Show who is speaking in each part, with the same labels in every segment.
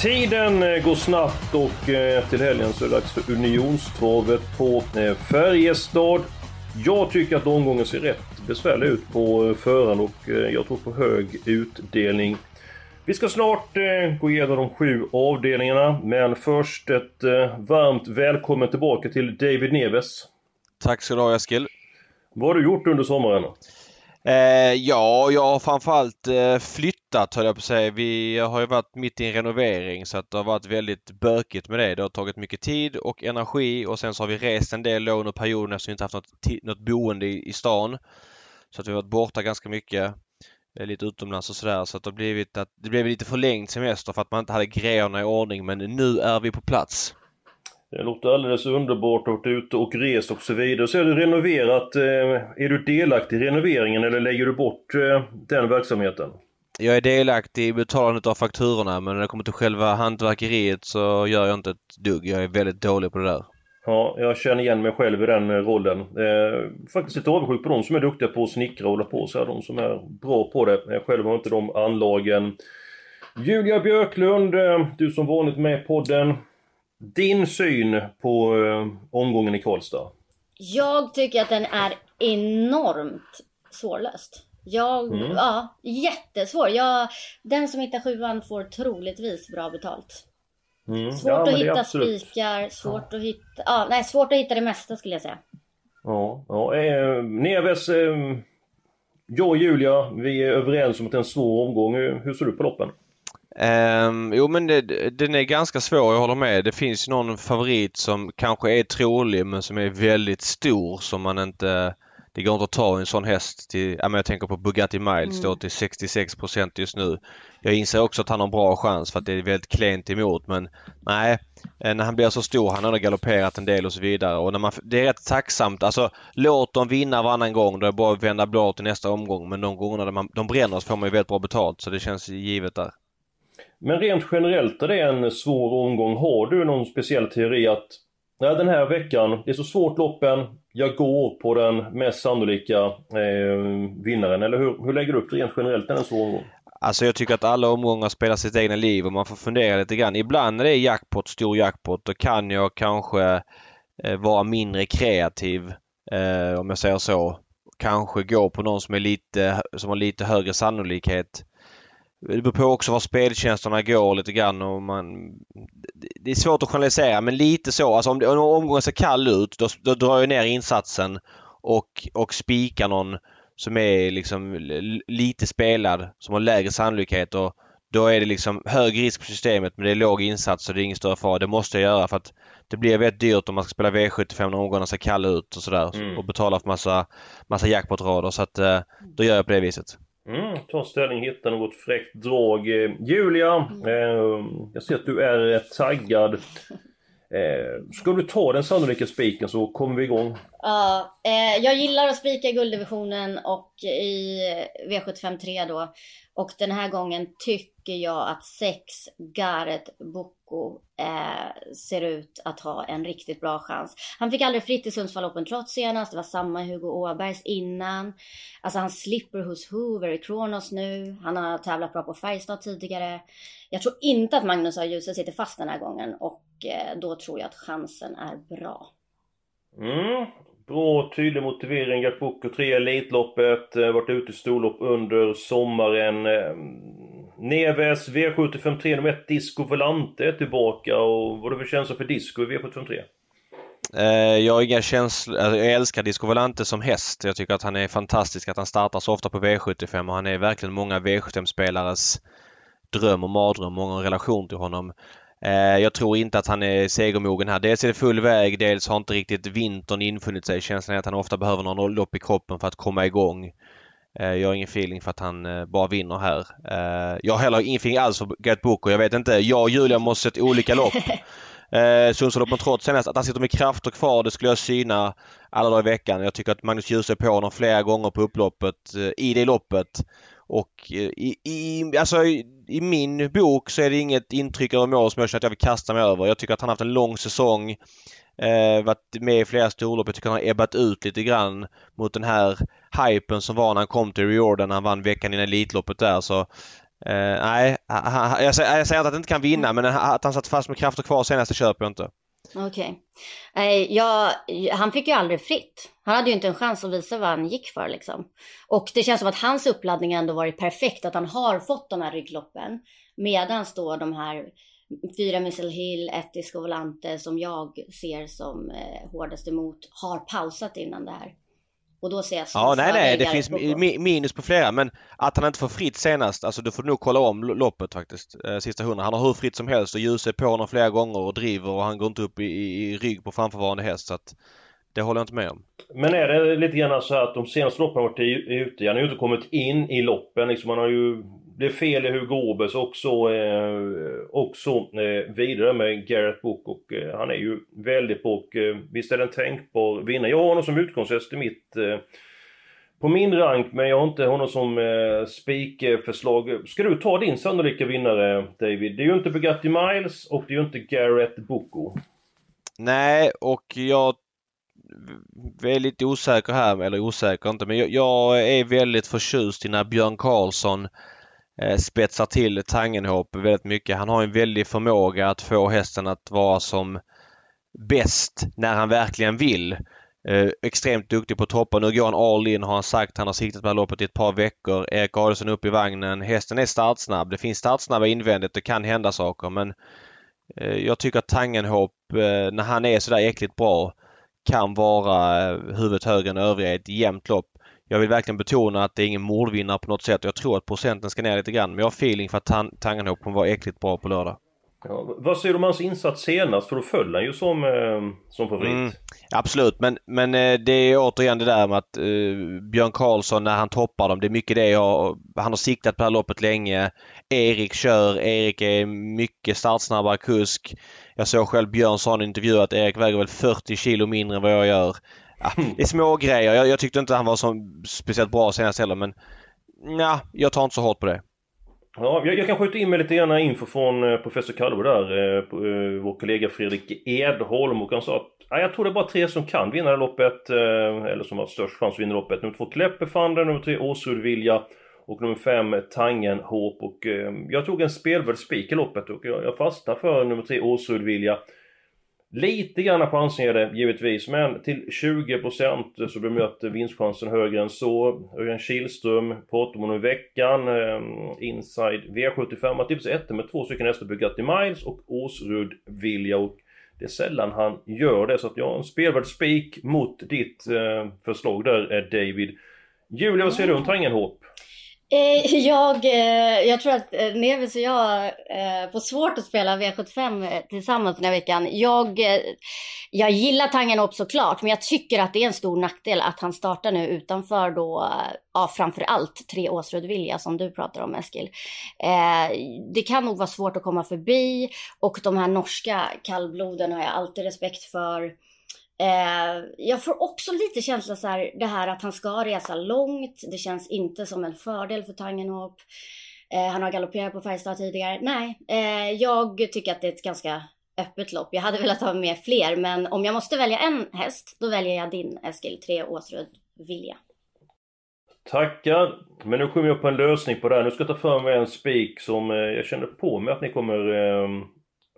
Speaker 1: Tiden eh, går snabbt och eh, till helgen så är det dags för Unionstravet på eh, Färjestad. Jag tycker att omgången ser rätt besvärlig ut på förhand och jag tror på hög utdelning. Vi ska snart gå igenom de sju avdelningarna, men först ett varmt välkommen tillbaka till David Neves.
Speaker 2: Tack ska du ha Eskil.
Speaker 1: Vad har du gjort under sommaren?
Speaker 2: Eh, ja, jag har framförallt eh, flyttat höll jag på att säga. Vi har ju varit mitt i en renovering så att det har varit väldigt bökigt med det. Det har tagit mycket tid och energi och sen så har vi rest en del då under perioden eftersom vi inte haft något, något boende i, i stan. Så att vi har varit borta ganska mycket. Eh, lite utomlands och sådär så att det har blivit att det blev lite förlängd semester för att man inte hade grejerna i ordning men nu är vi på plats.
Speaker 1: Det låter alldeles underbart att vara ute och rest och så vidare. Så är det renoverat. Eh, är du delaktig i renoveringen eller lägger du bort eh, den verksamheten?
Speaker 2: Jag är delaktig i betalandet av fakturorna men när det kommer till själva hantverkeriet så gör jag inte ett dugg. Jag är väldigt dålig på det där.
Speaker 1: Ja, jag känner igen mig själv i den eh, rollen. Eh, faktiskt lite avundsjuk på de som är duktiga på att snickra och hålla på så här. De som är bra på det. Jag själv har inte de anlagen. Julia Björklund, du som vanligt med i podden. Din syn på eh, omgången i Karlstad?
Speaker 3: Jag tycker att den är enormt svårlöst. Jag, mm. ja, jättesvår. Jag, den som hittar sjuan får troligtvis bra betalt. Mm. Svårt ja, att hitta spikar, svårt ja. att hitta, ja, nej, svårt att hitta det mesta skulle jag säga.
Speaker 1: Ja, ja eh, Neves, eh, jag och Julia, vi är överens om att det är en svår omgång. Hur ser du på loppen?
Speaker 2: Um, jo men det, den är ganska svår, jag håller med. Det finns någon favorit som kanske är trolig men som är väldigt stor som man inte... Det går inte att ta en sån häst till... Ja, men jag tänker på Bugatti Miles, mm. står till 66% just nu. Jag inser också att han har en bra chans för att det är väldigt klent emot men nej. Eh, när han blir så stor, han har galopperat en del och så vidare och när man, det är rätt tacksamt. Alltså låt dem vinna varannan gång. Det är bara att vända blad till nästa omgång men de gångerna de bränner så får man ju väldigt bra betalt så det känns givet där.
Speaker 1: Men rent generellt är det en svår omgång. Har du någon speciell teori att Nej, den här veckan, det är så svårt loppen, jag går på den mest sannolika eh, vinnaren. Eller hur, hur lägger du upp det rent generellt när det är en svår omgång?
Speaker 2: Alltså jag tycker att alla omgångar spelar sitt egna liv och man får fundera lite grann. Ibland när det är jackpot, stor jackpot, då kan jag kanske eh, vara mindre kreativ. Eh, om jag säger så. Kanske gå på någon som, är lite, som har lite högre sannolikhet. Det beror på också var speltjänsterna går lite grann och man... Det är svårt att journalisera men lite så. Alltså om, om omgången ser kall ut då, då drar jag ner insatsen och, och spikar någon som är liksom lite spelad, som har lägre sannolikhet och då är det liksom hög risk på systemet men det är låg insats så det är ingen större fara. Det måste jag göra för att det blir väldigt dyrt om man ska spela V75 när omgångarna ser kalla ut och sådär mm. och betala för massa, massa jackpot-rader så att eh, då gör jag på det viset.
Speaker 1: Mm, ta ställning, hitta något fräckt drag. Eh, Julia, eh, jag ser att du är eh, taggad. Eh, ska du ta den sannolika spiken så kommer vi igång.
Speaker 3: Ja, eh, jag gillar att spika i gulddivisionen och i V75 3 då. Och den här gången tycker jag att 6 Gareth Boko eh, ser ut att ha en riktigt bra chans. Han fick aldrig fritt i Sundsvall Open trots senast. Det var samma Hugo Åbergs innan. Alltså han slipper hos Hoover i Kronos nu. Han har tävlat bra på Färjestad tidigare. Jag tror inte att Magnus A. Djuse sitter fast den här gången och eh, då tror jag att chansen är bra.
Speaker 1: Mm, Bra tydlig motivering. Gakboko 3 Elitloppet. Eh, varit ute i storlopp under sommaren. Eh, Neves V753 nummer 1 Disco Volante är tillbaka. Och vad är det för känsla för Disco i V753?
Speaker 2: Eh, jag har inga känslor. Alltså, jag älskar Disco Volante som häst. Jag tycker att han är fantastisk att han startar så ofta på V75 och han är verkligen många V75-spelares dröm och mardröm. Många har relation till honom. Eh, jag tror inte att han är segermogen här. Dels är det full väg, dels har inte riktigt vintern infunnit sig. Känslan är att han ofta behöver någon lopp i kroppen för att komma igång. Jag har ingen feeling för att han bara vinner här. Jag har heller ingen feeling alls för Gert Booker. Jag vet inte. Jag och Julia måste sett olika lopp. Eh, Sundsvallsloppen trots senast att han sitter med krafter kvar det skulle jag syna alla dagar i veckan. Jag tycker att Magnus Djuse är på honom flera gånger på upploppet eh, i det loppet. Och eh, i, i, alltså, i min bok så är det inget intryck över mål som jag känner att jag vill kasta mig över. Jag tycker att han har haft en lång säsong. Eh, varit med i flera storlopp. Jag tycker att han har ebbat ut lite grann mot den här hypen som var när han kom till Riordan. Han vann veckan innan Elitloppet där. Så Uh, nej, jag säger, jag säger inte att han inte kan vinna men att han satt fast med krafter kvar senast det köper jag inte.
Speaker 3: Okej. Okay. Ja, han fick ju aldrig fritt. Han hade ju inte en chans att visa vad han gick för liksom. Och det känns som att hans uppladdning ändå varit perfekt. Att han har fått de här ryggloppen. Medan då de här fyra Missile Hill, ett Disco Volante som jag ser som eh, hårdast emot har pausat innan det här. Och då ser jag
Speaker 2: Ja, nej, nej, det finns minus på flera men att han inte får fritt senast, alltså du får nog kolla om loppet faktiskt. Eh, sista hundra. Han har hur fritt som helst och ljuset på honom flera gånger och driver och han går inte upp i, i, i rygg på framförvarande häst så att det håller jag inte med om.
Speaker 1: Men är det lite grann så att de senaste loppen har varit ute, han har ju inte kommit in i loppen liksom, han har ju blev fel i Hugo Åbergs också, eh, också eh, vidare med Garrett Book och eh, han är ju väldigt bra och eh, visst är det en tänkbar vinnare. Jag har honom som utgångshäst i mitt eh, på min rank, men jag har inte honom som eh, spikförslag. Ska du ta din sannolika vinnare David? Det är ju inte Bugatti Miles och det är ju inte Garrett Boko.
Speaker 2: Nej, och jag är lite osäker här, eller osäker inte, men jag, jag är väldigt förtjust i när Björn Karlsson Eh, Eh, spetsar till Tangenhop väldigt mycket. Han har en väldig förmåga att få hästen att vara som bäst när han verkligen vill. Eh, extremt duktig på toppen. Nu går han all in har han sagt. Han har siktat på loppet i ett par veckor. Erik Adelsson upp i vagnen. Hästen är startsnabb. Det finns startsnabba invändigt. Det kan hända saker men eh, jag tycker att Tangenhop eh, när han är sådär äckligt bra kan vara eh, huvudet högre än övriga i ett jämnt lopp jag vill verkligen betona att det är ingen mordvinnare på något sätt. Jag tror att procenten ska ner lite grann. Men jag har feeling för att Tangenhop kommer vara äckligt bra på lördag.
Speaker 1: Ja, vad säger du om hans insats senast? För då föll han ju som, eh, som favorit. Mm,
Speaker 2: absolut, men, men eh, det är återigen det där med att eh, Björn Karlsson när han toppar dem. Det är mycket det jag... Han har siktat på det här loppet länge. Erik kör. Erik är mycket startsnabbare kusk. Jag såg själv Björn sa i en intervju att Erik väger väl 40 kilo mindre än vad jag gör. Ja, det är små grejer. Jag, jag tyckte inte han var så speciellt bra senast heller men ja, jag tar inte så hårt på det.
Speaker 1: Ja, jag, jag kan skjuta in mig lite grann info från eh, professor Kalbo där, eh, eh, vår kollega Fredrik Edholm och han sa att ja, jag tror det är bara tre som kan vinna det loppet, eh, eller som har störst chans att vinna loppet. Nummer två Kleppefander, nummer tre Åsrud Vilja och nummer fem Tangen Håp och eh, jag tog en spelvärd spik i loppet och jag, jag fastnade för nummer tre Åsrud Vilja. Lite grann chansen är det givetvis, men till 20% så bemöter vinstchansen högre än så. Örjan Kihlström pratar om i veckan. Eh, inside V75 har tipsat etta med två stycken hästar Bugatti Miles och Åsrud Vilja. Och det är sällan han gör det, så att jag har en spelvärd spik mot ditt eh, förslag där, eh, David. Julia, vad säger du om Tangenhop?
Speaker 3: Eh, jag, eh, jag tror att eh, Nevis och jag får svårt att spela V75 tillsammans den här veckan. Jag, jag gillar Tangenhop såklart, men jag tycker att det är en stor nackdel att han startar nu utanför då, ja framför allt tre Åsrud Vilja som du pratar om Eskil. Det kan nog vara svårt att komma förbi och de här norska kallbloden har jag alltid respekt för. Eh, jag får också lite känsla så här, det här att han ska resa långt. Det känns inte som en fördel för Tangenhop. Eh, han har galopperat på Färjestad tidigare. Nej, eh, jag tycker att det är ett ganska öppet lopp. Jag hade velat ha med fler, men om jag måste välja en häst, då väljer jag din Eskil, 3 Åsrud Vilja.
Speaker 1: Tackar! Men nu kommer jag på en lösning på det här. Nu ska jag ta fram en spik som eh, jag känner på mig att ni kommer eh,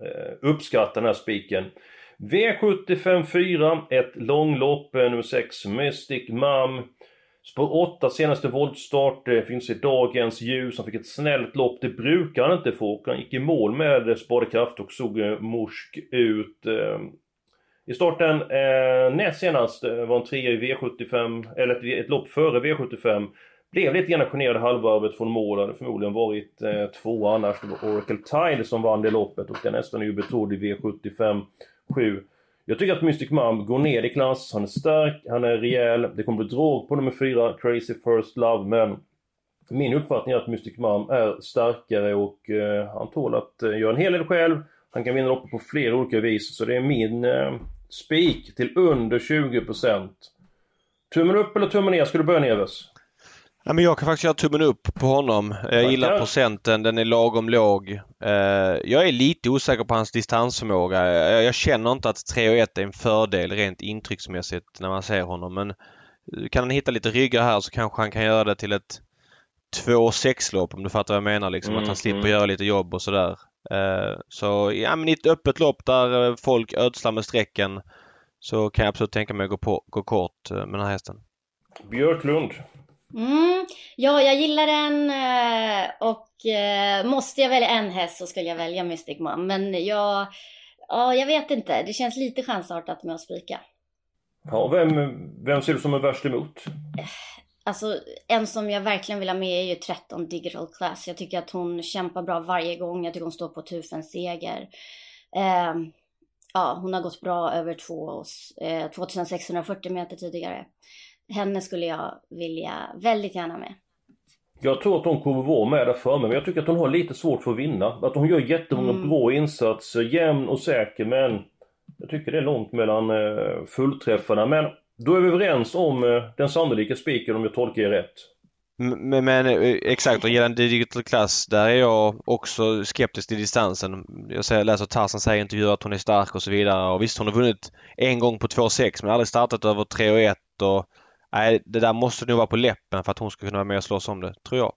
Speaker 1: eh uppskatta den här spiken. V75 4, ett långlopp, eh, nummer 6, Mystic Mum. Spår 8, senaste voltstart, eh, finns i dagens ljus. Han fick ett snällt lopp, det brukar han inte få. Han gick i mål med eh, spadekraft och såg morsk ut. I starten eh, näst senast var han trea i V75, eller ett, ett lopp före V75. blev lite grann generad halvvarvet från mål. Hade förmodligen varit eh, två annars. Det var Oracle Tile som vann det loppet och den nästan är ju betrodd i V75 7. Jag tycker att Mystic Mum går ner i klass, han är stark, han är rejäl. Det kommer bli drog på nummer 4, Crazy First Love, men min uppfattning är att Mystic Mum är starkare och eh, han tål att eh, göra en hel del själv. Han kan vinna loppet på flera olika vis, så det är min eh, spik till under 20%. Tummen upp eller tummen ner? Ska du börja Neves?
Speaker 2: Ja, men jag kan faktiskt göra tummen upp på honom. Jag gillar procenten, den är lagom låg. Eh, jag är lite osäker på hans distansförmåga. Jag känner inte att 3 och 1 är en fördel rent intrycksmässigt när man ser honom men kan han hitta lite ryggar här så kanske han kan göra det till ett 2-6 lopp om du fattar vad jag menar liksom. Mm, att han slipper mm. göra lite jobb och sådär. Eh, så ja men i ett öppet lopp där eh, folk ödslar med strecken så kan jag absolut tänka mig att gå, på, gå kort med den här hästen.
Speaker 1: Björklund.
Speaker 3: Mm, ja, jag gillar den eh, och eh, måste jag välja en häst så skulle jag välja Mystic Mom. Men jag, ja, jag vet inte. Det känns lite chansartat med att spika.
Speaker 1: Ja, vem, vem ser du som är värst emot?
Speaker 3: Alltså, en som jag verkligen vill ha med är ju 13 Digital Class. Jag tycker att hon kämpar bra varje gång. Jag tycker hon står på tusen seger. Eh, ja, hon har gått bra över två, eh, 2640 meter tidigare henne skulle jag vilja väldigt gärna med.
Speaker 1: Jag tror att hon kommer vara med där framme, men jag tycker att hon har lite svårt för att vinna. Att hon gör jättemånga mm. bra insatser, jämn och säker, men jag tycker det är långt mellan eh, fullträffarna. Men då är vi överens om eh, den sannolika spiken om jag tolkar er rätt.
Speaker 2: Men, men eh, exakt, och gällande digital class, där är jag också skeptisk till distansen. Jag säger, läser Tarzan säger i intervjuer att hon är stark och så vidare. Och visst, hon har vunnit en gång på 2,6 men aldrig startat över 3 och 1 och Nej, det där måste nog vara på läppen för att hon ska kunna vara med och slåss om det, tror jag.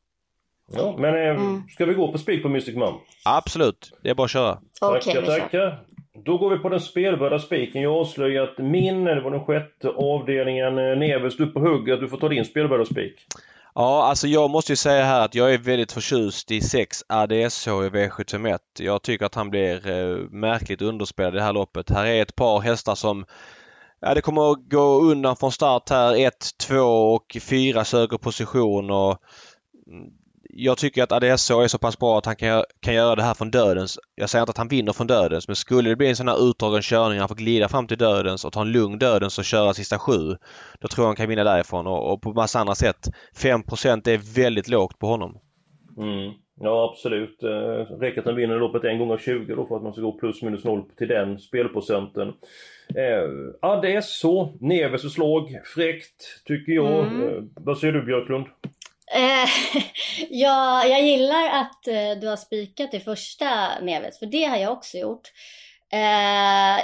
Speaker 1: Ja, men eh, mm. ska vi gå på spik på Mystic Mom?
Speaker 2: Absolut, det är bara att köra.
Speaker 1: Tackar, okay, tackar. Då går vi på den spelvärda spiken. Jag har avslöjat min, det var den sjätte avdelningen. Eh, Neves, du på hugget. Du får ta din spelvärda spik.
Speaker 2: Ja, alltså jag måste ju säga här att jag är väldigt förtjust i 6 ADSH i V751. Jag tycker att han blir eh, märkligt underspelad i det här loppet. Här är ett par hästar som Ja, det kommer att gå undan från start här. 1, 2 och 4 söker position och mm, jag tycker att Adesso är så pass bra att han kan, kan göra det här från dödens. Jag säger inte att han vinner från dödens men skulle det bli en sån här utdragen körning, han får glida fram till dödens och ta en lugn dödens och köra sista sju. Då tror jag han kan vinna därifrån och, och på massa andra sätt. 5% är väldigt lågt på honom.
Speaker 1: Mm. Ja absolut. Eh, räcker att han vinner loppet en gång av 20 då för att man ska gå plus minus noll till den spelprocenten. Eh, ja det är så. Neves slag. Fräckt tycker jag. Mm. Eh, vad säger du Björklund?
Speaker 3: Eh, ja, jag gillar att eh, du har spikat i första Neves, för det har jag också gjort. Eh,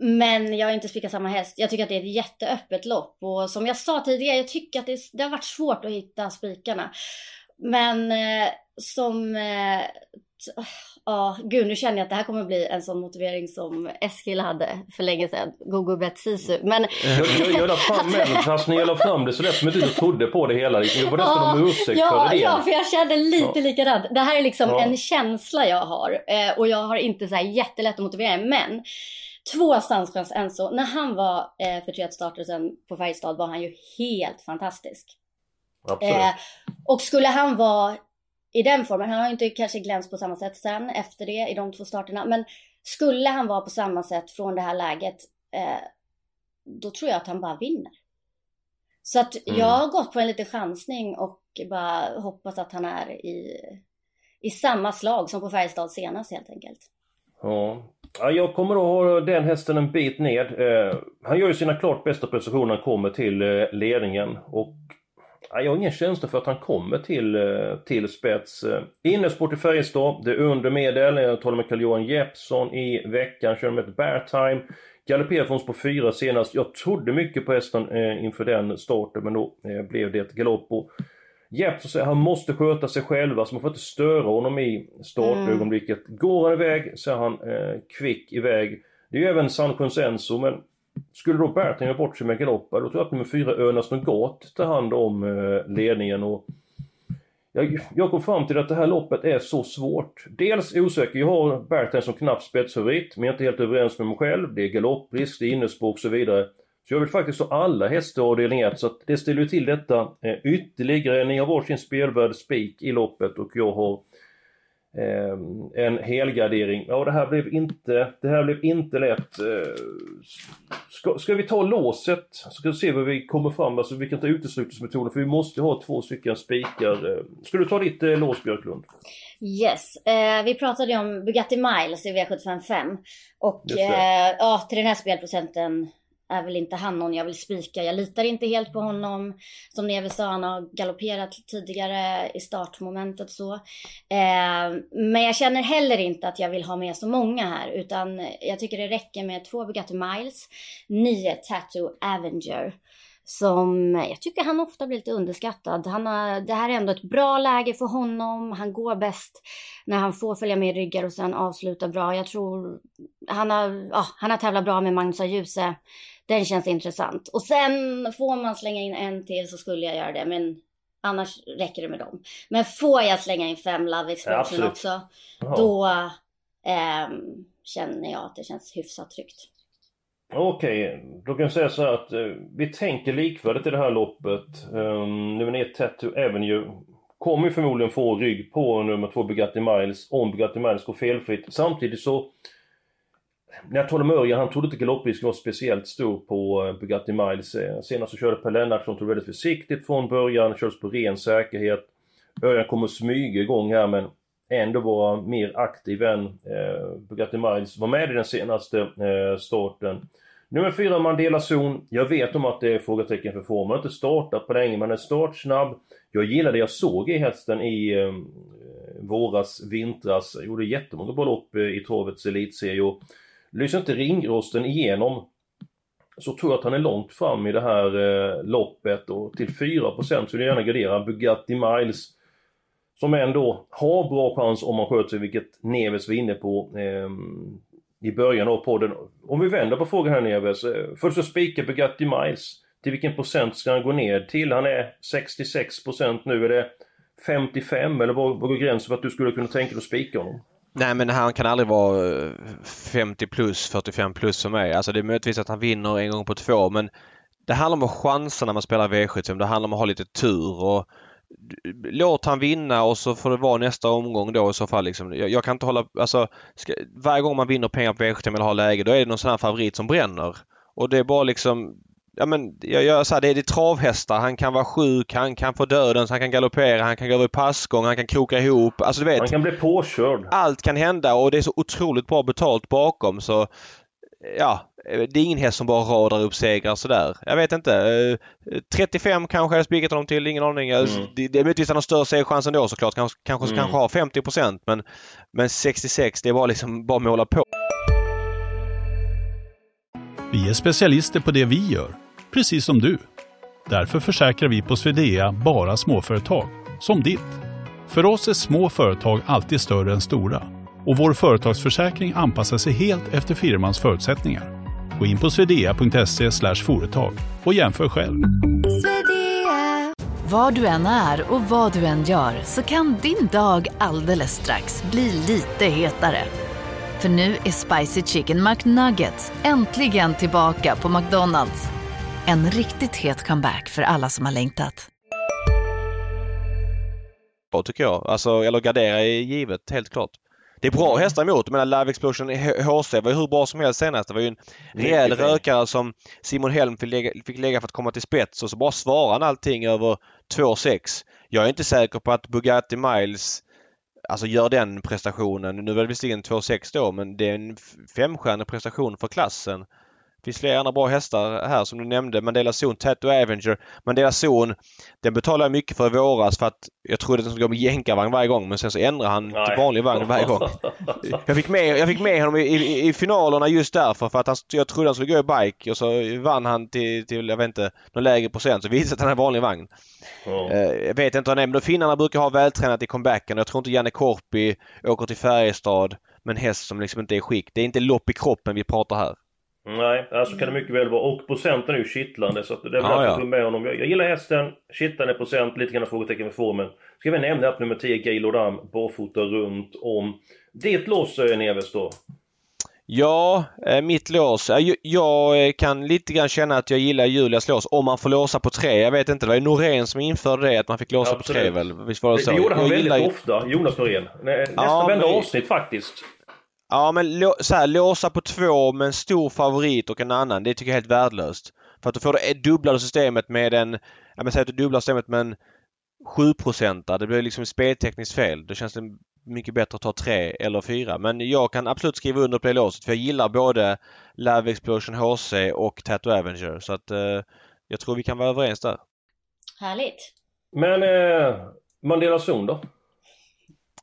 Speaker 3: men jag har inte spikat samma häst. Jag tycker att det är ett jätteöppet lopp och som jag sa tidigare, jag tycker att det, det har varit svårt att hitta spikarna. Men eh, som... Eh, ja, gud nu känner jag att det här kommer bli en sån motivering som Eskil hade för länge sedan. Gogo bet sisu. Men...
Speaker 1: jag, jag, jag la fram den fast jag la fram det så lät som att du trodde på det hela. Liksom. Jag var nästan ja, om ursäkt
Speaker 3: ja,
Speaker 1: för det.
Speaker 3: Ja, för jag kände lite ja. likadant. Det här är liksom ja. en känsla jag har. Eh, och jag har inte så här jättelätt att motivera Men Två Stanschans Enso. När han var eh, för tre starter sedan på Färjestad var han ju helt fantastisk. Eh, och skulle han vara i den formen, han har ju inte kanske glänst på samma sätt sen efter det i de två starterna, men skulle han vara på samma sätt från det här läget, eh, då tror jag att han bara vinner. Så att mm. jag har gått på en liten chansning och bara hoppas att han är i, i samma slag som på Färjestad senast helt enkelt.
Speaker 1: Ja. ja, jag kommer att ha den hästen en bit ned. Eh, han gör ju sina klart bästa prestationer när han kommer till eh, ledningen och jag har ingen känsla för att han kommer till, eh, till spets. Eh, Innesport i Färjestad, det är under medel. Jag talade med Carl-Johan Jeppsson i veckan, körde med ett bear time. Galopperade från på fyra senast. Jag trodde mycket på hästen eh, inför den starten men då eh, blev det ett galopp. Jeppsson säger att han måste sköta sig själv, alltså man får inte störa honom i startögonblicket. Mm. Går han iväg så är han eh, kvick iväg. Det är ju även San Consenso men skulle då Bertin göra bort sig med galopper, då tror jag att nummer fyra Önas Nougat tar hand om eh, ledningen och jag, jag kom fram till att det här loppet är så svårt. Dels osäker, jag har Bertin som knapp spetsfavorit, men jag är inte helt överens med mig själv. Det är galopprisk, det är innespår och så vidare. Så jag vill faktiskt ha alla hästar i avdelning 1 så att det ställer ju till detta eh, ytterligare. Ni har varsin spelvärd spik i loppet och jag har en helgardering. Ja det här blev inte, det här blev inte lätt. Eh, ska, ska vi ta låset ska vi se vad vi kommer fram alltså vi kan ta uteslutningsmetoden för vi måste ha två stycken spikar. Eh, ska du ta ditt eh, lås Björklund?
Speaker 3: Yes, eh, vi pratade ju om Bugatti Miles i V755 och eh, ja, till den här spelprocenten är väl inte han någon jag vill spika. Jag litar inte helt på honom. Som Neve sa, han har galopperat tidigare i startmomentet så. Eh, men jag känner heller inte att jag vill ha med så många här, utan jag tycker det räcker med två Bugatti Miles, nio Tattoo Avenger som jag tycker han ofta blir lite underskattad. Han har, det här är ändå ett bra läge för honom. Han går bäst när han får följa med ryggar och sen avsluta bra. Jag tror han har, ja, han har tävlat bra med Magnus Ajuse. Den känns intressant. Och sen får man slänga in en till så skulle jag göra det. Men annars räcker det med dem. Men får jag slänga in fem Love Explosion ja, också, Jaha. då eh, känner jag att det känns hyfsat tryggt.
Speaker 1: Okej, okay. då kan jag säga så här att eh, vi tänker likvärdigt i det här loppet. Um, nummer 1 Tattoo Avenue kommer förmodligen få rygg på nummer 2 Bugatti Miles om Bugatti Miles går felfritt. Samtidigt så när jag talade med Örjan, han trodde inte galopprisken var speciellt stor på eh, Bugatti Miles. Eh, senast så körde Per Lennartsson, tog väldigt försiktigt från början, kördes på ren säkerhet. Örjan kommer smyga igång här men ändå vara mer aktiv än eh, Bugatti Miles var med i den senaste eh, starten. Nummer 4 Mandela Zon. Jag vet om att det är frågetecken för formen. har inte startat på länge men är startsnabb. Jag gillar det jag såg i hästen i eh, våras, vintras. Jag gjorde jättemånga bra lopp eh, i travets elitserie lyser inte ringrosten igenom så tror jag att han är långt fram i det här eh, loppet och till 4% så vill jag gärna gardera Bugatti Miles som ändå har bra chans om man sköter sig, vilket Neves var inne på eh, i början av podden. Om vi vänder på frågan här Neves. Eh, först så spikar Bugatti Miles. Till vilken procent ska han gå ner till? Han är 66% nu. Är det 55 eller var vad går gränsen för att du skulle kunna tänka dig att spika honom?
Speaker 2: Nej men han kan aldrig vara 50 plus, 45 plus för mig. Alltså det är möjligtvis att han vinner en gång på två men det handlar om att chansa när man spelar V75. Det handlar om att ha lite tur och låt han vinna och så får det vara nästa omgång då i så fall. Liksom. Jag, jag kan inte hålla... Alltså, ska, varje gång man vinner pengar på V75 eller har läge då är det någon sån här favorit som bränner. Och det är bara liksom... Ja men jag, jag, så här, det, är, det är travhästar. Han kan vara sjuk, han kan få döden, han kan galoppera, han kan gå över i passgång, han kan kroka ihop. Alltså du vet.
Speaker 1: Han kan bli påkörd.
Speaker 2: Allt kan hända och det är så otroligt bra betalt bakom så ja, det är ingen häst som bara radar upp segrar sådär. Jag vet inte. 35 eh, kanske jag spikat honom till, ingen aning. Mm. Det, det är möjligtvis han har större segerchans ändå såklart. Kanske, kanske, mm. kanske har 50 men, men 66 det är bara liksom bara måla på.
Speaker 4: Vi är specialister på det vi gör, precis som du. Därför försäkrar vi på Swedea bara småföretag, som ditt. För oss är små företag alltid större än stora och vår företagsförsäkring anpassar sig helt efter firmans förutsättningar. Gå in på swedea.se företag och jämför själv.
Speaker 5: Var du än är och vad du än gör så kan din dag alldeles strax bli lite hetare. För nu är Spicy Chicken McNuggets äntligen tillbaka på McDonalds. En riktigt het comeback för alla som har längtat.
Speaker 2: Tycker jag. Alltså, eller gardera är givet, helt klart. Det är bra hästar emot. Menar Live Explosion HC var ju hur bra som helst senast. Det var ju en rejäl rökare som Simon Helm fick lägga, fick lägga för att komma till spets och så bara svarade han allting över 2,6. Jag är inte säker på att Bugatti Miles alltså gör den prestationen. Nu var det visserligen 2,6 då men det är en femstjärnig prestation för klassen finns flera andra bra hästar här som du nämnde. Mandela Zon, Tattoo Avenger. Mandela Zon, den betalade jag mycket för i våras för att jag trodde att den skulle gå med jänkarvagn varje gång men sen så ändrade han Nej. till vanlig vagn varje gång. Jag fick med, jag fick med honom i, i, i finalerna just därför för att han, jag trodde han skulle gå i bike och så vann han till, till jag vet inte, någon lägre procent så visade att han hade vanlig vagn. Mm. jag vet inte vad han är men finnarna brukar ha vältränat i comebacken. Jag tror inte Janne Korpi åker till Färjestad med en häst som liksom inte är i skick. Det är inte lopp i kroppen vi pratar här.
Speaker 1: Nej, alltså kan det mycket väl vara. Och procenten är ju kittlande så att det är väl ah, ja. med honom. Jag, jag gillar hästen, kittlande procent, lite grann frågetecken för formen. Ska vi nämna att nummer 10, Gaylord Am, barfota runt om. Ditt lås, Neves då?
Speaker 2: Ja, eh, mitt lås. Jag kan lite grann känna att jag gillar Julias lås om man får låsa på tre. Jag vet inte, det var ju Norén som införde det att man fick låsa Absolut. på tre väl?
Speaker 1: Visst var det så? Det gjorde han jag väldigt gillar... ofta, Jonas Norén. Nästan ja, varenda men... avsnitt faktiskt.
Speaker 2: Ja men så här, låsa på två med en stor favorit och en annan, det tycker jag är helt värdelöst. För att då får du dubbla systemet med en, ja men säg att du dubblar systemet med en 7% Det blir liksom speltekniskt fel. Då känns det mycket bättre att ta tre eller fyra. Men jag kan absolut skriva under på det låset för jag gillar både Love Explosion HC och Tattoo Avenger. Så att eh, jag tror vi kan vara överens där.
Speaker 3: Härligt!
Speaker 1: Men eh, Mandela Zon då?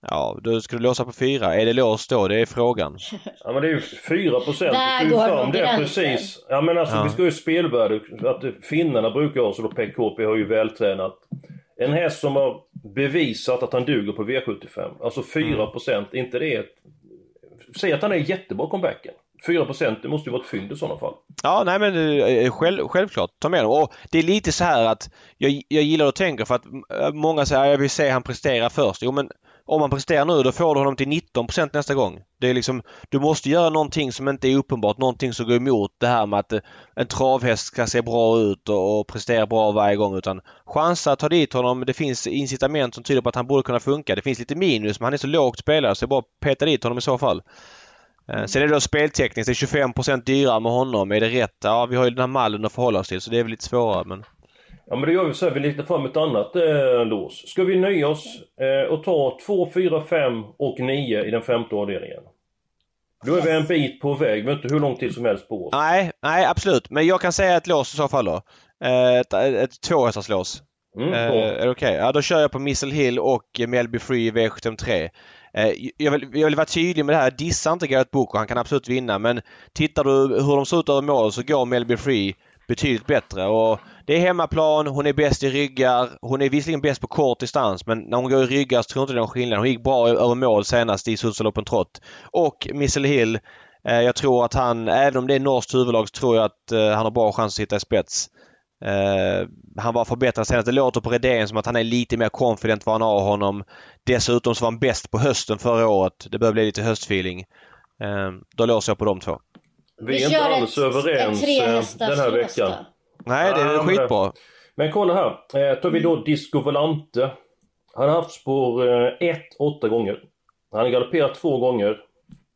Speaker 2: Ja, då ska du låsa på fyra. Är det låst då? Det är frågan.
Speaker 1: Ja men det är ju 4 procent. Där går fram det precis. Ja men alltså ja. vi ska ju spelvärde. Att finnarna brukar ha så då PKP har ju vältränat. En häst som har bevisat att han duger på V75. Alltså 4 procent. Mm. inte det ett... Säg att han är jättebra comebacken. 4 det måste ju vara ett fynd i sådana fall.
Speaker 2: Ja, nej men eh, själv, självklart. Ta med dem. Och det är lite så här att jag, jag gillar att tänka för att eh, många säger att jag vill se han prestera först. Jo men om han presterar nu då får du honom till 19% nästa gång. Det är liksom, du måste göra någonting som inte är uppenbart, någonting som går emot det här med att eh, en travhäst ska se bra ut och, och prestera bra varje gång utan chansa, ta dit honom. Det finns incitament som tyder på att han borde kunna funka. Det finns lite minus men han är så lågt spelare så det är bara att peta dit honom i så fall. Mm. Sen är det då speltekniskt, det är 25% dyrare med honom. Är det rätt? Ja, vi har ju den här mallen att förhålla oss till så det är väl lite svårare men...
Speaker 1: Ja men det gör vi så här, vi letar fram ett annat eh, lås. Ska vi nöja oss eh, och ta 2, 4, 5 och 9 i den femte avdelningen? Då är vi en bit på väg, men inte hur lång tid som helst på oss.
Speaker 2: Nej, nej absolut. Men jag kan säga ett lås i så fall då. Eh, ett, ett tvåhästarslås. Mm, eh, är det okej? Okay? Ja, då kör jag på Missile Hill och Melby Free V73. Eh, jag vill, jag vill vara tydlig med det här. Dissa inte Garrett Booker. Han kan absolut vinna. Men tittar du hur de ser ut över mål så går Melby Free betydligt bättre. Och det är hemmaplan, hon är bäst i ryggar. Hon är visserligen bäst på kort distans men när hon går i ryggar så tror jag inte det är någon skillnad. Hon gick bra över mål senast i Sundsvall Trott. Och Missle Hill. Eh, jag tror att han, även om det är norskt huvudlag, så tror jag att eh, han har bra chans att sitta i spets. Uh, han var förbättrad senast. Det låter på Redén som att han är lite mer confident vad han har honom. Dessutom så var han bäst på hösten förra året. Det börjar bli lite höstfeeling. Uh, då låser jag på de två.
Speaker 1: Vi, Vi är inte alls ett, överens ett den här veckan.
Speaker 2: Nej, det är ja, skitbra.
Speaker 1: Men kolla här. Eh, tar vi då Disco Volante. Han har haft spår 1 eh, åtta gånger. Han har galopperat två gånger.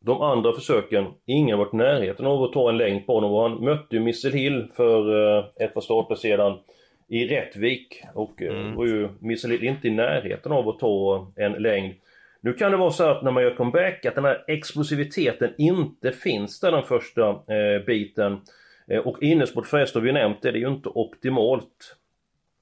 Speaker 1: De andra försöken, ingen har varit i närheten av att ta en längd på honom. Och han mötte ju Missile Hill för eh, ett par starter sedan i Rättvik. Och eh, mm. var ju Missile Hill inte i närheten av att ta en längd. Nu kan det vara så att när man gör comeback att den här explosiviteten inte finns där den första eh, biten. Eh, och innersport förresten, vi nämnt det, det är ju inte optimalt.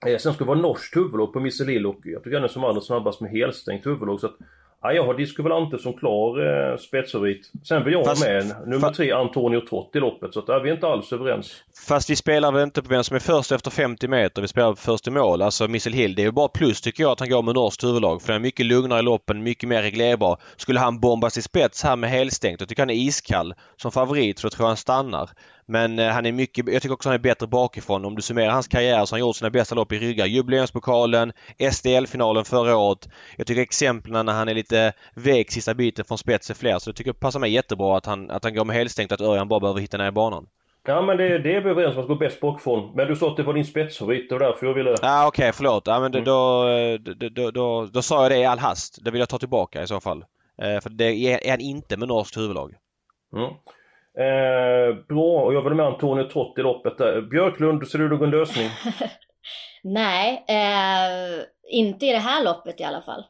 Speaker 1: Eh, sen ska det vara norskt huvudlag på Misselill och jag tycker han är som allra snabbast med helstängt huvudlag. Så att, ja, jag har Disco Volante som klar eh, spetsfavorit. Sen vill jag ha med nummer tre Antonio Trott i loppet så där är vi inte alls överens.
Speaker 2: Fast vi spelar väl inte på vem som är först efter 50 meter. Vi spelar först i mål. Alltså Missel Hill. Det är ju bara plus tycker jag att han går med norskt huvudlag. För han är mycket lugnare i loppen, mycket mer reglerbar. Skulle han bombas i spets här med helstängt, då tycker jag han är iskall som favorit. Så då tror jag han stannar. Men eh, han är mycket, jag tycker också han är bättre bakifrån. Om du summerar hans karriär så har han gjort sina bästa lopp i ryggar. Jubileumspokalen, SDL-finalen förra året. Jag tycker exemplen när han är lite vek sista biten från spets är fler. Så jag tycker det passar mig jättebra att han, att han går med helstängt att Örjan bara behöver hitta ner i banan.
Speaker 1: Ja men det, det är vi överens om att gå bäst bakifrån. Men du sa att det var din spetsfavorit, det var därför jag ville... Ja
Speaker 2: ah, okej, okay, förlåt. Ja men mm. då, då, då, då, då, sa jag det i all hast. Det vill jag ta tillbaka i så fall. Eh, för det är han inte med norskt huvudlag.
Speaker 1: Mm. Eh, bra, och jag vill med Antonio Trott i loppet där. Björklund, ser du någon lösning?
Speaker 3: Nej, eh, inte i det här loppet i alla fall.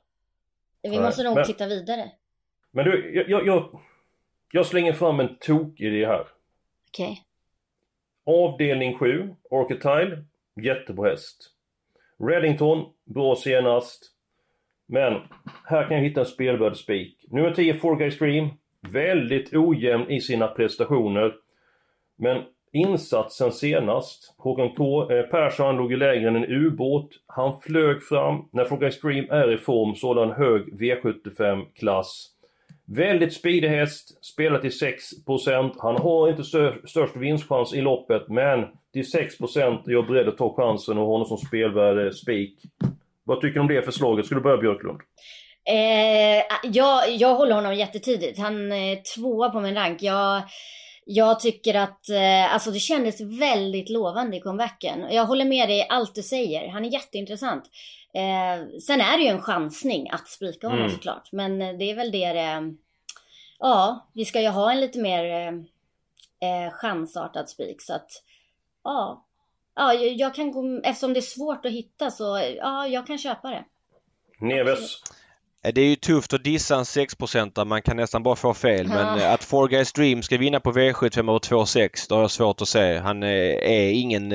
Speaker 3: Vi Nej, måste nog men, titta vidare.
Speaker 1: Men du, jag, jag, jag slänger fram en tok-idé här.
Speaker 3: Okej. Okay.
Speaker 1: Avdelning 7, Orchitile, jättebra häst. Reddington, bra senast. Men här kan jag hitta en spelvärd spik. Nummer 10, Four Guys Dream, Väldigt ojämn i sina prestationer. Men insatsen senast, Håkan K. Eh, Persson låg i lägre än en ubåt. Han flög fram. När Fråga Extreme är i form så håller han hög V75-klass. Väldigt speedig häst, spelar till 6%. Han har inte störst vinstchans i loppet, men till 6% är jag beredd att ta chansen och ha honom som spelvärde spik. Vad tycker du om det förslaget? Ska du börja Björklund?
Speaker 3: Eh, jag, jag håller honom jättetidigt. Han är tvåa på min rank. Jag, jag tycker att eh, alltså det kändes väldigt lovande i comebacken. Jag håller med dig i allt du säger. Han är jätteintressant. Eh, sen är det ju en chansning att spika honom mm. såklart. Men det är väl det det... Ja, vi ska ju ha en lite mer eh, chansartad spik. Så att ja, ja, jag kan gå, eftersom det är svårt att hitta så ja, jag kan köpa det.
Speaker 1: Neves?
Speaker 2: Eh, det är ju tufft att dissa en 6 man kan nästan bara få fel. Ja. Men eh, att Four Guys Dream ska vinna på V75 över 2,6 det har jag svårt att se. Han eh, är ingen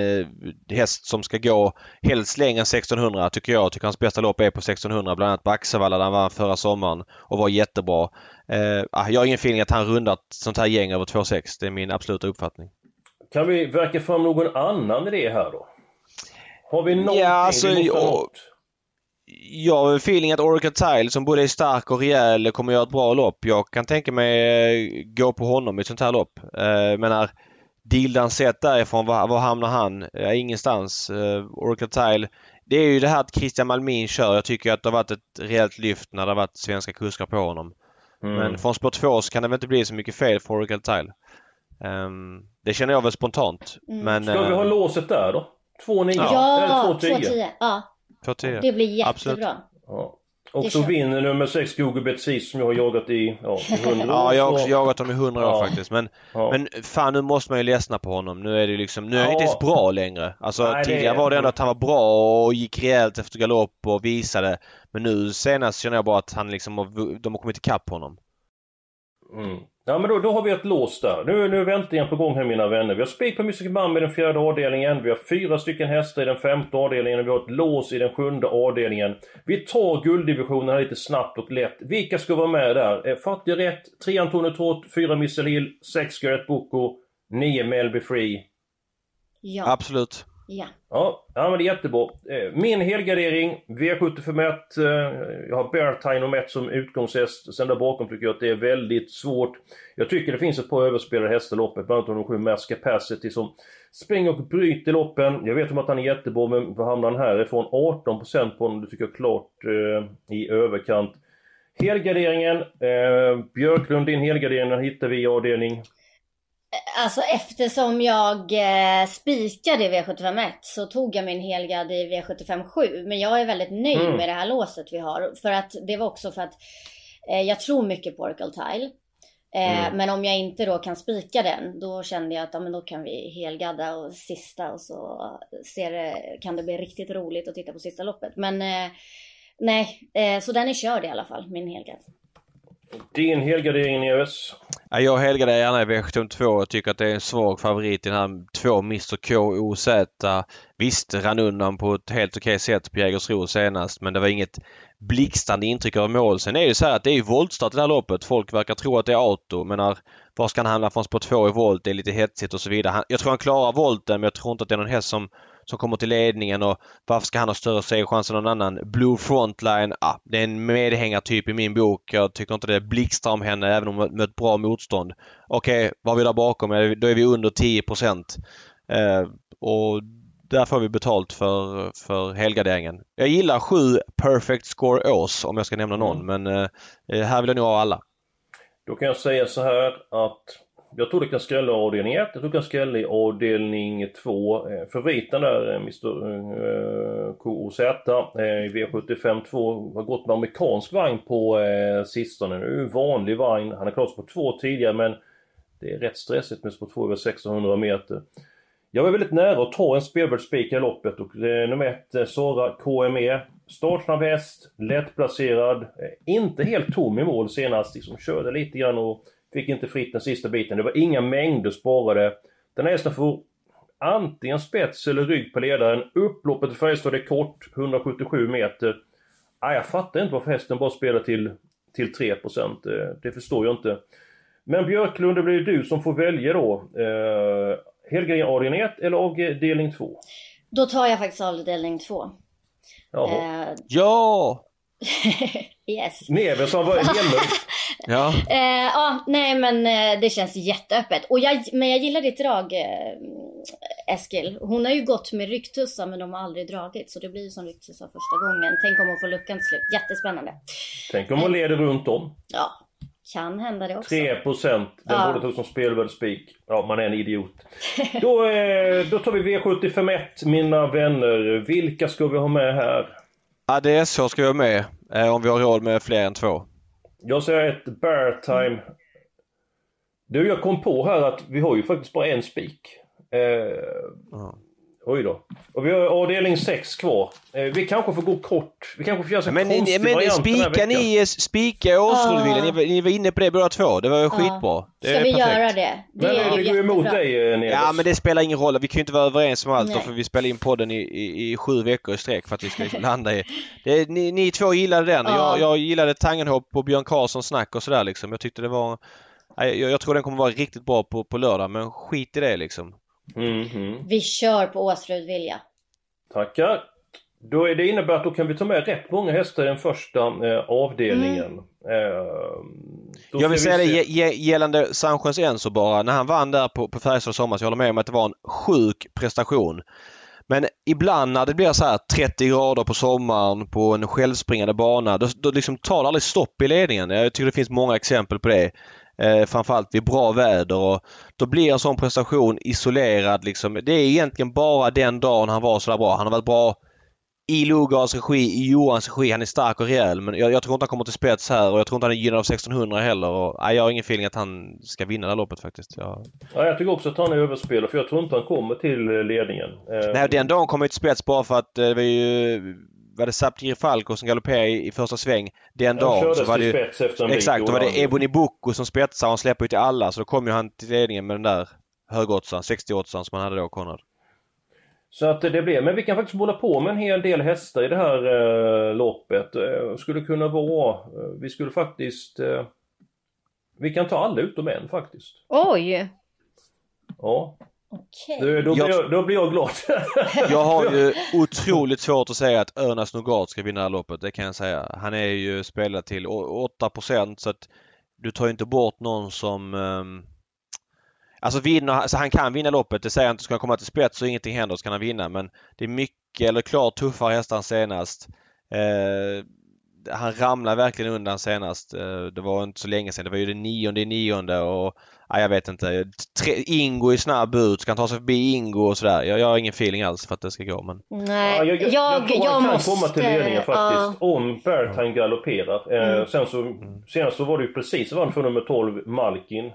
Speaker 2: häst som ska gå helst längre än 1600 tycker jag. Tycker hans bästa lopp är på 1600. Bland annat på Axevalla där han vann förra sommaren och var jättebra. Ah, jag har ingen feeling att han rundat sånt här gäng över 2,6. Det är min absoluta uppfattning.
Speaker 1: Kan vi verka fram någon annan idé här då? Har vi någonting
Speaker 2: ja, alltså, vi måste ha jag har feeling att Oracle Tile som både är stark och rejäl kommer göra ett bra lopp. Jag kan tänka mig eh, gå på honom i ett sånt här lopp. Jag eh, menar Dildan sett därifrån, var, var hamnar han? Eh, ingenstans. Oracle Tile. Det är ju det här att Christian Malmin kör. Jag tycker att det har varit ett rejält lyft när det har varit svenska kuskar på honom. Mm. Men från spår 2 så kan det väl inte bli så mycket fel för Oracle Tile. Um, det känner jag väl spontant. Mm. Men,
Speaker 1: Ska vi ha låset där då? 2-9?
Speaker 3: Ja, eller 2-10. Ja. Det blir jättebra. Absolut.
Speaker 1: Ja. Och så vinner nummer 6 Google Betsis som jag har jagat i ja, 100 år.
Speaker 2: ja, jag har också jagat dem i 100 år ja. faktiskt. Men, ja. men fan nu måste man ju ledsna på honom. Nu är det liksom, nu är han inte ens bra längre. Alltså Nej, tidigare var det ändå att han var bra och gick rejält efter galopp och visade. Men nu senast känner jag bara att han liksom, de har kommit ikapp honom.
Speaker 1: Mm. Ja men då, då har vi ett lås där. Nu, nu är väntningen på gång här mina vänner. Vi har spik på Music Man i den fjärde avdelningen. Vi har fyra stycken hästar i den femte avdelningen. Och vi har ett lås i den sjunde avdelningen. Vi tar gulddivisionen här lite snabbt och lätt. Vilka ska vara med där? Eh, Fattig rätt, 3 Antonio Trott, 4 Missile Hill, 6 Gareth Boko, 9 Melby Free.
Speaker 3: Ja.
Speaker 2: Absolut.
Speaker 3: Ja.
Speaker 1: Ja, ja men det är jättebra. Eh, min helgardering, V75 1. Eh, jag har Beartine och 1 som utgångshäst. Sen där bakom tycker jag att det är väldigt svårt. Jag tycker det finns ett par överspelade hästar i loppet. Bland annat de sju Mass Capacity som springer och bryter loppen. Jag vet om att han är jättebra, men vad hamnar han härifrån? 18% på honom, det tycker jag klart eh, i överkant. Helgarderingen, eh, Björklund, din helgardering, den hittar vi i avdelning
Speaker 3: Alltså eftersom jag eh, spikade i V751 så tog jag min helgard i V757. Men jag är väldigt nöjd mm. med det här låset vi har. För att det var också för att eh, jag tror mycket på Oracle Tile. Eh, mm. Men om jag inte då kan spika den, då kände jag att ja, men då kan vi helgadda och sista och så ser det, kan det bli riktigt roligt att titta på sista loppet. Men eh, nej, eh, så den är körd i alla fall, min helgard.
Speaker 1: Din helgardering i OS?
Speaker 2: Ja, jag helgarderar gärna i V72. Jag tycker att det är en svag favorit i den här två Mr KOZ. Visst, rann undan på ett helt okej sätt på Jägersro senast men det var inget blixtrande intryck av mål. Sen är det så här att det är voltstart i det här loppet. Folk verkar tro att det är auto. Men var ska han hamna från spår 2 i volt? Det är lite hetsigt och så vidare. Jag tror han klarar volten men jag tror inte att det är någon häst som som kommer till ledningen och varför ska han ha större segerchans än någon annan? Blue Frontline, ah, det är en medhängartyp i min bok. Jag tycker inte det blixtrar om henne även om hon mött bra motstånd. Okej, okay, vad har vi där bakom? Då är vi under 10 eh, och där får vi betalt för, för helgarderingen. Jag gillar 7 Perfect Score Ås om jag ska nämna någon mm. men eh, här vill jag nog ha alla.
Speaker 1: Då kan jag säga så här att jag tror det kan skrälla i avdelning 1, jag tror det kan skrälla i avdelning 2. Eh, favoriten där, Mr eh, eh KOZ eh, i V75 2 har gått med amerikansk vagn på eh, sistone. Nu är en vanlig vagn, han har klarat sig på två tidigare men det är rätt stressigt med spår 2 över 1600 meter. Jag var väldigt nära att ta en spelvärd spik i loppet och eh, nummer 1, eh, Sara KME. Startsnabb häst, lättplacerad, inte helt tom i mål senast, liksom körde lite grann och Fick inte fritt den sista biten. Det var inga mängder sparade. Den här hästen får antingen spets eller rygg på ledaren. Upploppet till Färjestad är kort, 177 meter. Ah, jag fattar inte varför hästen bara spelar till, till 3%. Det, det förstår jag inte. Men Björklund, det blir du som får välja då. Eh, Helgren avdelning 1 eller avdelning 2?
Speaker 3: Då tar jag faktiskt avdelning 2.
Speaker 2: Eh, ja!
Speaker 3: yes.
Speaker 1: Neves han var helnöjd.
Speaker 2: Ja.
Speaker 3: Eh, ja, nej men eh, det känns jätteöppet. Och jag, men jag gillar ditt drag eh, Eskil. Hon har ju gått med rycktussar men de har aldrig dragit. Så det blir ju som rycktussar första gången. Tänk om hon får luckan till slut. Jättespännande.
Speaker 1: Tänk om hon leder runt om.
Speaker 3: Ja, kan hända det också.
Speaker 1: 3 procent. Den
Speaker 3: Ja.
Speaker 1: borde ta som spelvärd spik. Ja, man är en idiot. Då, eh, då tar vi V751, mina vänner. Vilka ska vi ha med här?
Speaker 2: ADSH ska jag med eh, om vi har råd med fler än två.
Speaker 1: Jag säger ett bear time. Du, jag kom på här att vi har ju faktiskt bara en spik. Eh,
Speaker 2: Ja.
Speaker 1: Oj då. Och vi har avdelning 6 kvar. Eh, vi kanske får gå kort. Vi kanske får göra en
Speaker 2: Men,
Speaker 1: konstig
Speaker 2: men
Speaker 1: variant
Speaker 2: spika ni, spika Åsrullviljan.
Speaker 3: Ja.
Speaker 2: Ni, var- ni var inne på det båda två. Det var ju
Speaker 3: Ja.
Speaker 2: skitbra. Det
Speaker 3: Ska
Speaker 2: är
Speaker 3: vi
Speaker 2: perfekt.
Speaker 3: göra det? Det
Speaker 1: Men
Speaker 3: är
Speaker 1: eh,
Speaker 3: ju
Speaker 1: det går ju emot dig, eh, Neves.
Speaker 2: Ja men det spelar ingen roll. Vi kan ju inte vara överens om allt då för vi spelar in podden i, i, i sju veckor i sträck för att vi ska liksom landa i... Det, är- ni, ni två gillade den.
Speaker 3: Ja.
Speaker 2: Jag, jag gillade Tangenhop och Björn Karlssons snack och sådär liksom. Jag tyckte det var... Jag, jag tror den kommer vara riktigt bra på, på lördag men skit i det liksom.
Speaker 1: Mhm.
Speaker 3: Vi kör på Åsrud vilja.
Speaker 1: Tackar. Då är det innebär att då kan vi ta med rätt många hästar i den första eh, avdelningen.
Speaker 3: Mm.
Speaker 1: Eh,
Speaker 2: Jag vill
Speaker 1: vi
Speaker 2: säga det
Speaker 1: se-
Speaker 2: ge- gällande Sanchens Enzo bara. När han vann där på, på Färjestad somras, jag håller med om att det var en sjuk prestation. Men ibland när det blir så här 30 grader på sommaren på en självspringande bana, då, då liksom tar det aldrig stopp i ledningen. Jag tycker det finns många exempel på det. Eh, framförallt vid bra väder och då blir en sån prestation isolerad liksom. Det är egentligen bara den dagen han var sådär bra. Han har varit bra i Lugards regi, i Johans regi. Han är stark och rejäl men jag, jag tror inte han kommer till spets här och jag tror inte han är gynnad av 1600 heller. Och, nej, jag har ingen feeling att han ska vinna det här loppet faktiskt. Jag,
Speaker 1: Ja, jag tycker också att han är överspelad för jag tror inte han kommer till ledningen. Eh,
Speaker 2: Nej, den dagen kom jag till spets bara för att eh, det var ju var det Saptir Falco som galopperade i, i första sväng. Den
Speaker 1: han
Speaker 2: dagen så var det ju,
Speaker 1: spets efter en bit,
Speaker 2: Exakt, då var det. Ebony Boko som spetsade och han släpper ju till alla så då kom ju han till ledningen med den där högoddsaren, 60 som han hade då, Konrad.
Speaker 1: Så att det blev, men vi kan faktiskt bolla på med en hel del hästar i det här eh, loppet. Eh, skulle kunna vara, eh, vi skulle faktiskt, eh, vi kan ta alla utom en faktiskt.
Speaker 3: Oj!
Speaker 1: Ja,
Speaker 3: Okej.
Speaker 1: då, då, blir,
Speaker 2: Jag-
Speaker 1: jag, då blir jag glad.
Speaker 2: Jag har ju otroligt svårt att säga att Örnas Nougat ska vinna det här loppet, det kan jag säga. Han är ju spelad till å- 8% så att du tar ju inte bort någon som ehm, Alltså vinner, alltså han kan vinna loppet, det säger jag inte. Ska han komma till spets och ingenting händer så kan han vinna men det är mycket, eller klart tuffare hästar än senast. Eh, han ramlade verkligen undan senast. Eh, det var inte så länge sedan. Det var ju det nionde i nionde och ja, jag vet inte. Tre, Ingo är snabb ut. Ska han ta sig förbi Ingo och sådär? Jag, jag har ingen feeling alls för att det ska gå men...
Speaker 3: Nej,
Speaker 1: Ja, jag, jag, jag, tror han kan
Speaker 3: måste...
Speaker 1: komma till ledningen faktiskt.
Speaker 3: Ja.
Speaker 1: Om Bertine galopperar. Eh,
Speaker 3: Mm.
Speaker 1: Sen så, senast så var det ju precis vann för nummer 12 Malkin. Eh,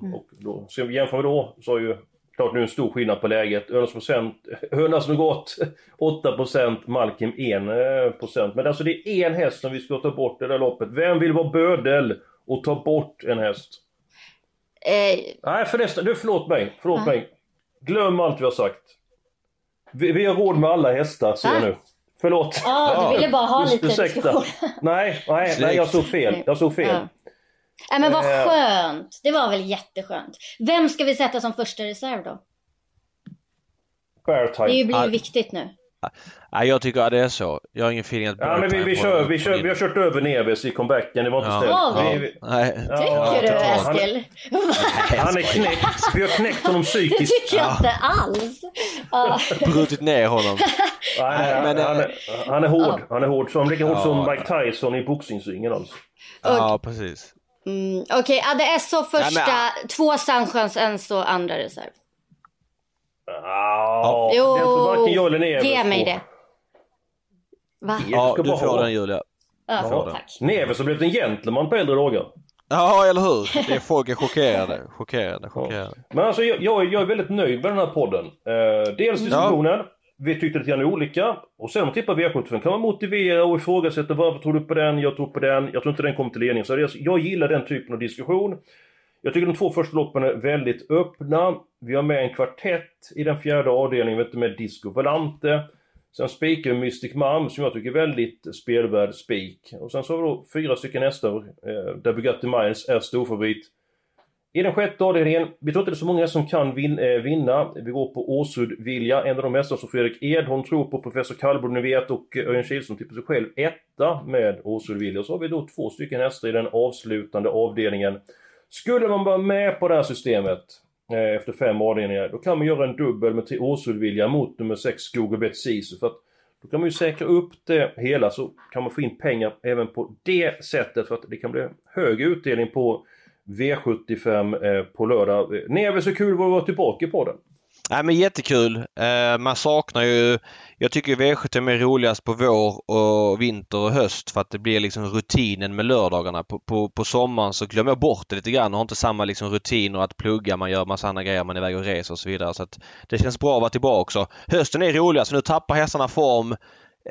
Speaker 3: Mm.
Speaker 1: och då, så jämför vi då så har ju klart nu en stor skillnad på läget. Örnas Nougat 8% Malkin 1%. Men alltså det är en häst som vi ska ta bort i det där loppet. Vem vill vara bödel och ta bort en häst?
Speaker 3: Eh,
Speaker 1: Nej förresten, du förlåt mig. Förlåt
Speaker 3: Ja.
Speaker 1: mig. Glöm allt vi har sagt. Vi, vi har råd med alla hästar ser jag nu. Förlåt.
Speaker 3: Ja, du ville bara ha lite
Speaker 1: ursäkta.
Speaker 3: diskussion.
Speaker 1: Nej, nej, nej, jag såg fel. Jag såg fel.
Speaker 3: Ja. Nej men vad
Speaker 1: Eh.
Speaker 3: skönt. Det var väl jätteskönt. Vem ska vi sätta som första reserv då? Det är ju blir
Speaker 2: Ja.
Speaker 3: ju viktigt nu.
Speaker 2: Nej, jag tycker att det är så. Jag har ingen feeling att
Speaker 1: Ja, men vi, vi, kör, vi, kör, vi har kört över Neves i comebacken, det var inte
Speaker 2: Ja.
Speaker 1: ställt.
Speaker 3: Har vi?
Speaker 1: Vi, vi,
Speaker 2: Nej.
Speaker 1: ja,
Speaker 3: Tycker du
Speaker 1: ja, han-
Speaker 3: Eskil?
Speaker 1: Han är knäckt. Vi har knäckt honom
Speaker 3: Det
Speaker 1: psykiskt.
Speaker 3: tycker jag inte alls. Ja.
Speaker 2: Brutit ner honom.
Speaker 1: Nej,
Speaker 2: men,
Speaker 1: han,
Speaker 2: eh,
Speaker 1: är, han är hård. Han är hård. Så han är lika hård
Speaker 2: Ja.
Speaker 1: som Mike Tyson i boxningsringen alltså.
Speaker 2: Ja, precis.
Speaker 3: Mm, Okej, ADSO första,
Speaker 2: Nej,
Speaker 3: två Sanchans, Enzo andra reserv.
Speaker 1: Ja,
Speaker 3: Jo,
Speaker 1: den varken jag eller Neves
Speaker 3: ge mig
Speaker 1: på.
Speaker 3: det. Va?
Speaker 2: Ja,
Speaker 1: ska
Speaker 2: du
Speaker 1: bara
Speaker 2: får
Speaker 1: ha.
Speaker 2: den Julia.
Speaker 3: Ja,
Speaker 2: får den.
Speaker 1: Neves har blivit en gentleman på äldre dagar.
Speaker 2: Ja, eller hur? Det är folk är chockerade. Chockerade, chockerade.
Speaker 1: Men alltså jag, jag, är väldigt nöjd med den här podden. Eh, dels diskussionen. Vi tyckte lite grann olika. Och sen om man tippar V75 kan man motivera och ifrågasätta varför tror du på den, jag tror på den. Jag tror inte den kommer till ledning. Så alltså- jag gillar den typen av diskussion. Jag tycker de två första loppen är väldigt öppna. Vi har med en kvartett i den fjärde avdelningen, vet inte med Disco Volante. Sen spikar vi Mystic Mam som jag tycker är väldigt spelvärd spik. Och sen så har vi då fyra stycken hästar eh, där Bugatti Miles är storfavorit. I den sjätte avdelningen, vi tror inte det är så många som kan vin, eh, vinna. Vi går på Åsud-Vilja, en av de hästar alltså som Fredrik Edholm tror på, professor Kallblom ni vet och eh, Örjan Kihlström tippar sig själv etta med Åsud-Vilja. Så har vi då två stycken hästar i den avslutande avdelningen. Skulle man vara med på det här systemet eh, efter fem avdelningar, då kan man göra en dubbel med Åsud-Vilja mot nummer 6 Skogobet Sisu. För att då kan man ju säkra upp det hela så kan man få in pengar även på det sättet för att det kan bli hög utdelning på V75 eh, på lördag. Neve, så kul att vara tillbaka på den.
Speaker 2: Nej men jättekul. Eh, man saknar ju... Jag tycker V75 är roligast på vår och vinter och höst för att det blir liksom rutinen med lördagarna. På, på, på sommaren så glömmer jag bort det lite grann och har inte samma liksom rutiner att plugga, man gör massa andra grejer, man är iväg och reser och så vidare. Så att det känns bra att vara tillbaka också. Hösten är roligast, nu tappar hästarna form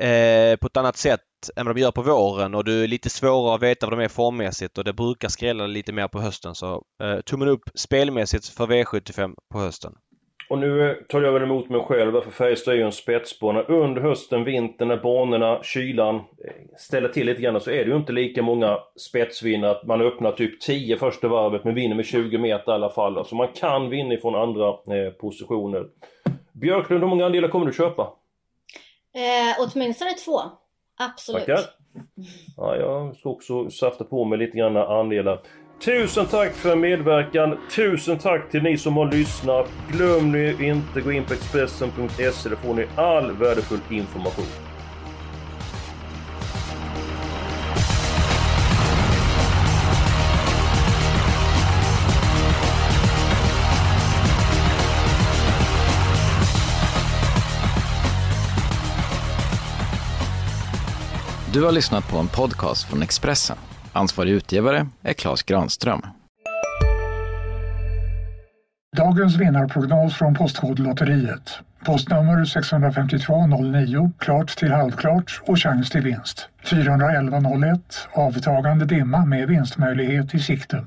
Speaker 2: eh, på ett annat sätt än vad de gör på våren och det är lite svårare att veta vad de är formmässigt och det brukar skrälla lite mer på hösten. Så eh, tummen upp spelmässigt för V75 på hösten.
Speaker 1: Och nu tar jag väl emot mig själv, för Färjestad är ju en spetsbana. Under hösten, vintern, när banorna, kylan ställer till lite grann så är det ju inte lika många spetsvinnare. Man öppnar typ 10 första varvet men vinner med 20 meter i alla fall. Alltså man kan vinna ifrån andra eh, positioner. Björklund, hur många andelar kommer du köpa?
Speaker 3: Eh, åtminstone två. Absolut.
Speaker 1: Tackar. Ja, jag ska också safta på mig lite grann andelar. Tusen tack för medverkan. Tusen tack till ni som har lyssnat. Glöm nu inte gå in på Expressen.se. Där får ni all värdefull information.
Speaker 6: Du har lyssnat på en podcast från Expressen. Ansvarig utgivare är Klas Granström.
Speaker 7: Dagens vinnarprognos från Postkodlotteriet. Postnummer 65209, klart till halvklart och chans till vinst. 41101, avtagande dimma med vinstmöjlighet i sikte.